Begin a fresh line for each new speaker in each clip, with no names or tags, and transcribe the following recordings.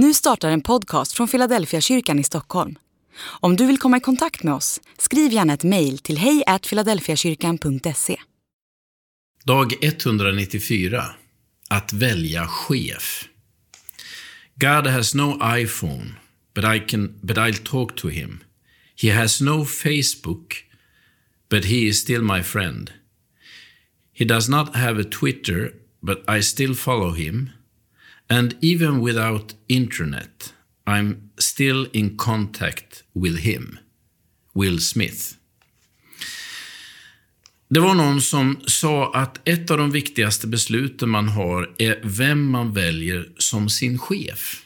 Nu startar en podcast från Philadelphia kyrkan i Stockholm. Om du vill komma i kontakt med oss, skriv gärna ett mejl till hejfiladelfiakyrkan.se.
Dag 194. Att välja chef. God has no iPhone, but, I can, but I'll talk to him. He has no Facebook, but he is still my friend. He does not have a Twitter, but I still follow him. And even without internet, I'm still in contact with him. Will Smith. Det var någon som sa att ett av de viktigaste besluten man har är vem man väljer som sin chef.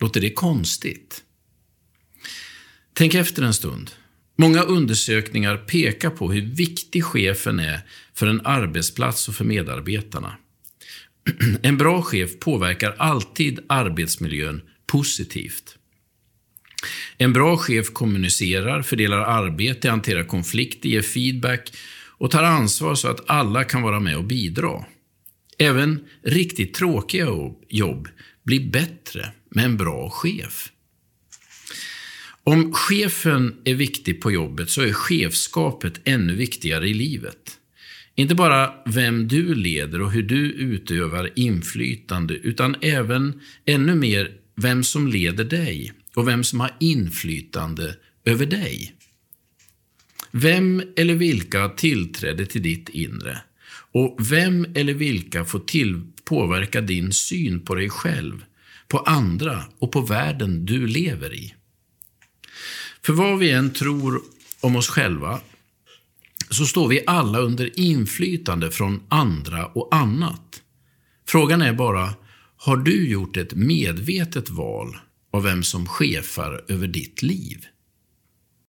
Låter det konstigt? Tänk efter en stund. Många undersökningar pekar på hur viktig chefen är för en arbetsplats och för medarbetarna. En bra chef påverkar alltid arbetsmiljön positivt. En bra chef kommunicerar, fördelar arbete, hanterar konflikter, ger feedback och tar ansvar så att alla kan vara med och bidra. Även riktigt tråkiga jobb blir bättre med en bra chef. Om chefen är viktig på jobbet så är chefskapet ännu viktigare i livet. Inte bara vem du leder och hur du utövar inflytande, utan även ännu mer vem som leder dig och vem som har inflytande över dig. Vem eller vilka har tillträde till ditt inre? Och vem eller vilka får till, påverka din syn på dig själv, på andra och på världen du lever i? För vad vi än tror om oss själva så står vi alla under inflytande från andra och annat. Frågan är bara, har du gjort ett medvetet val av vem som chefar över ditt liv?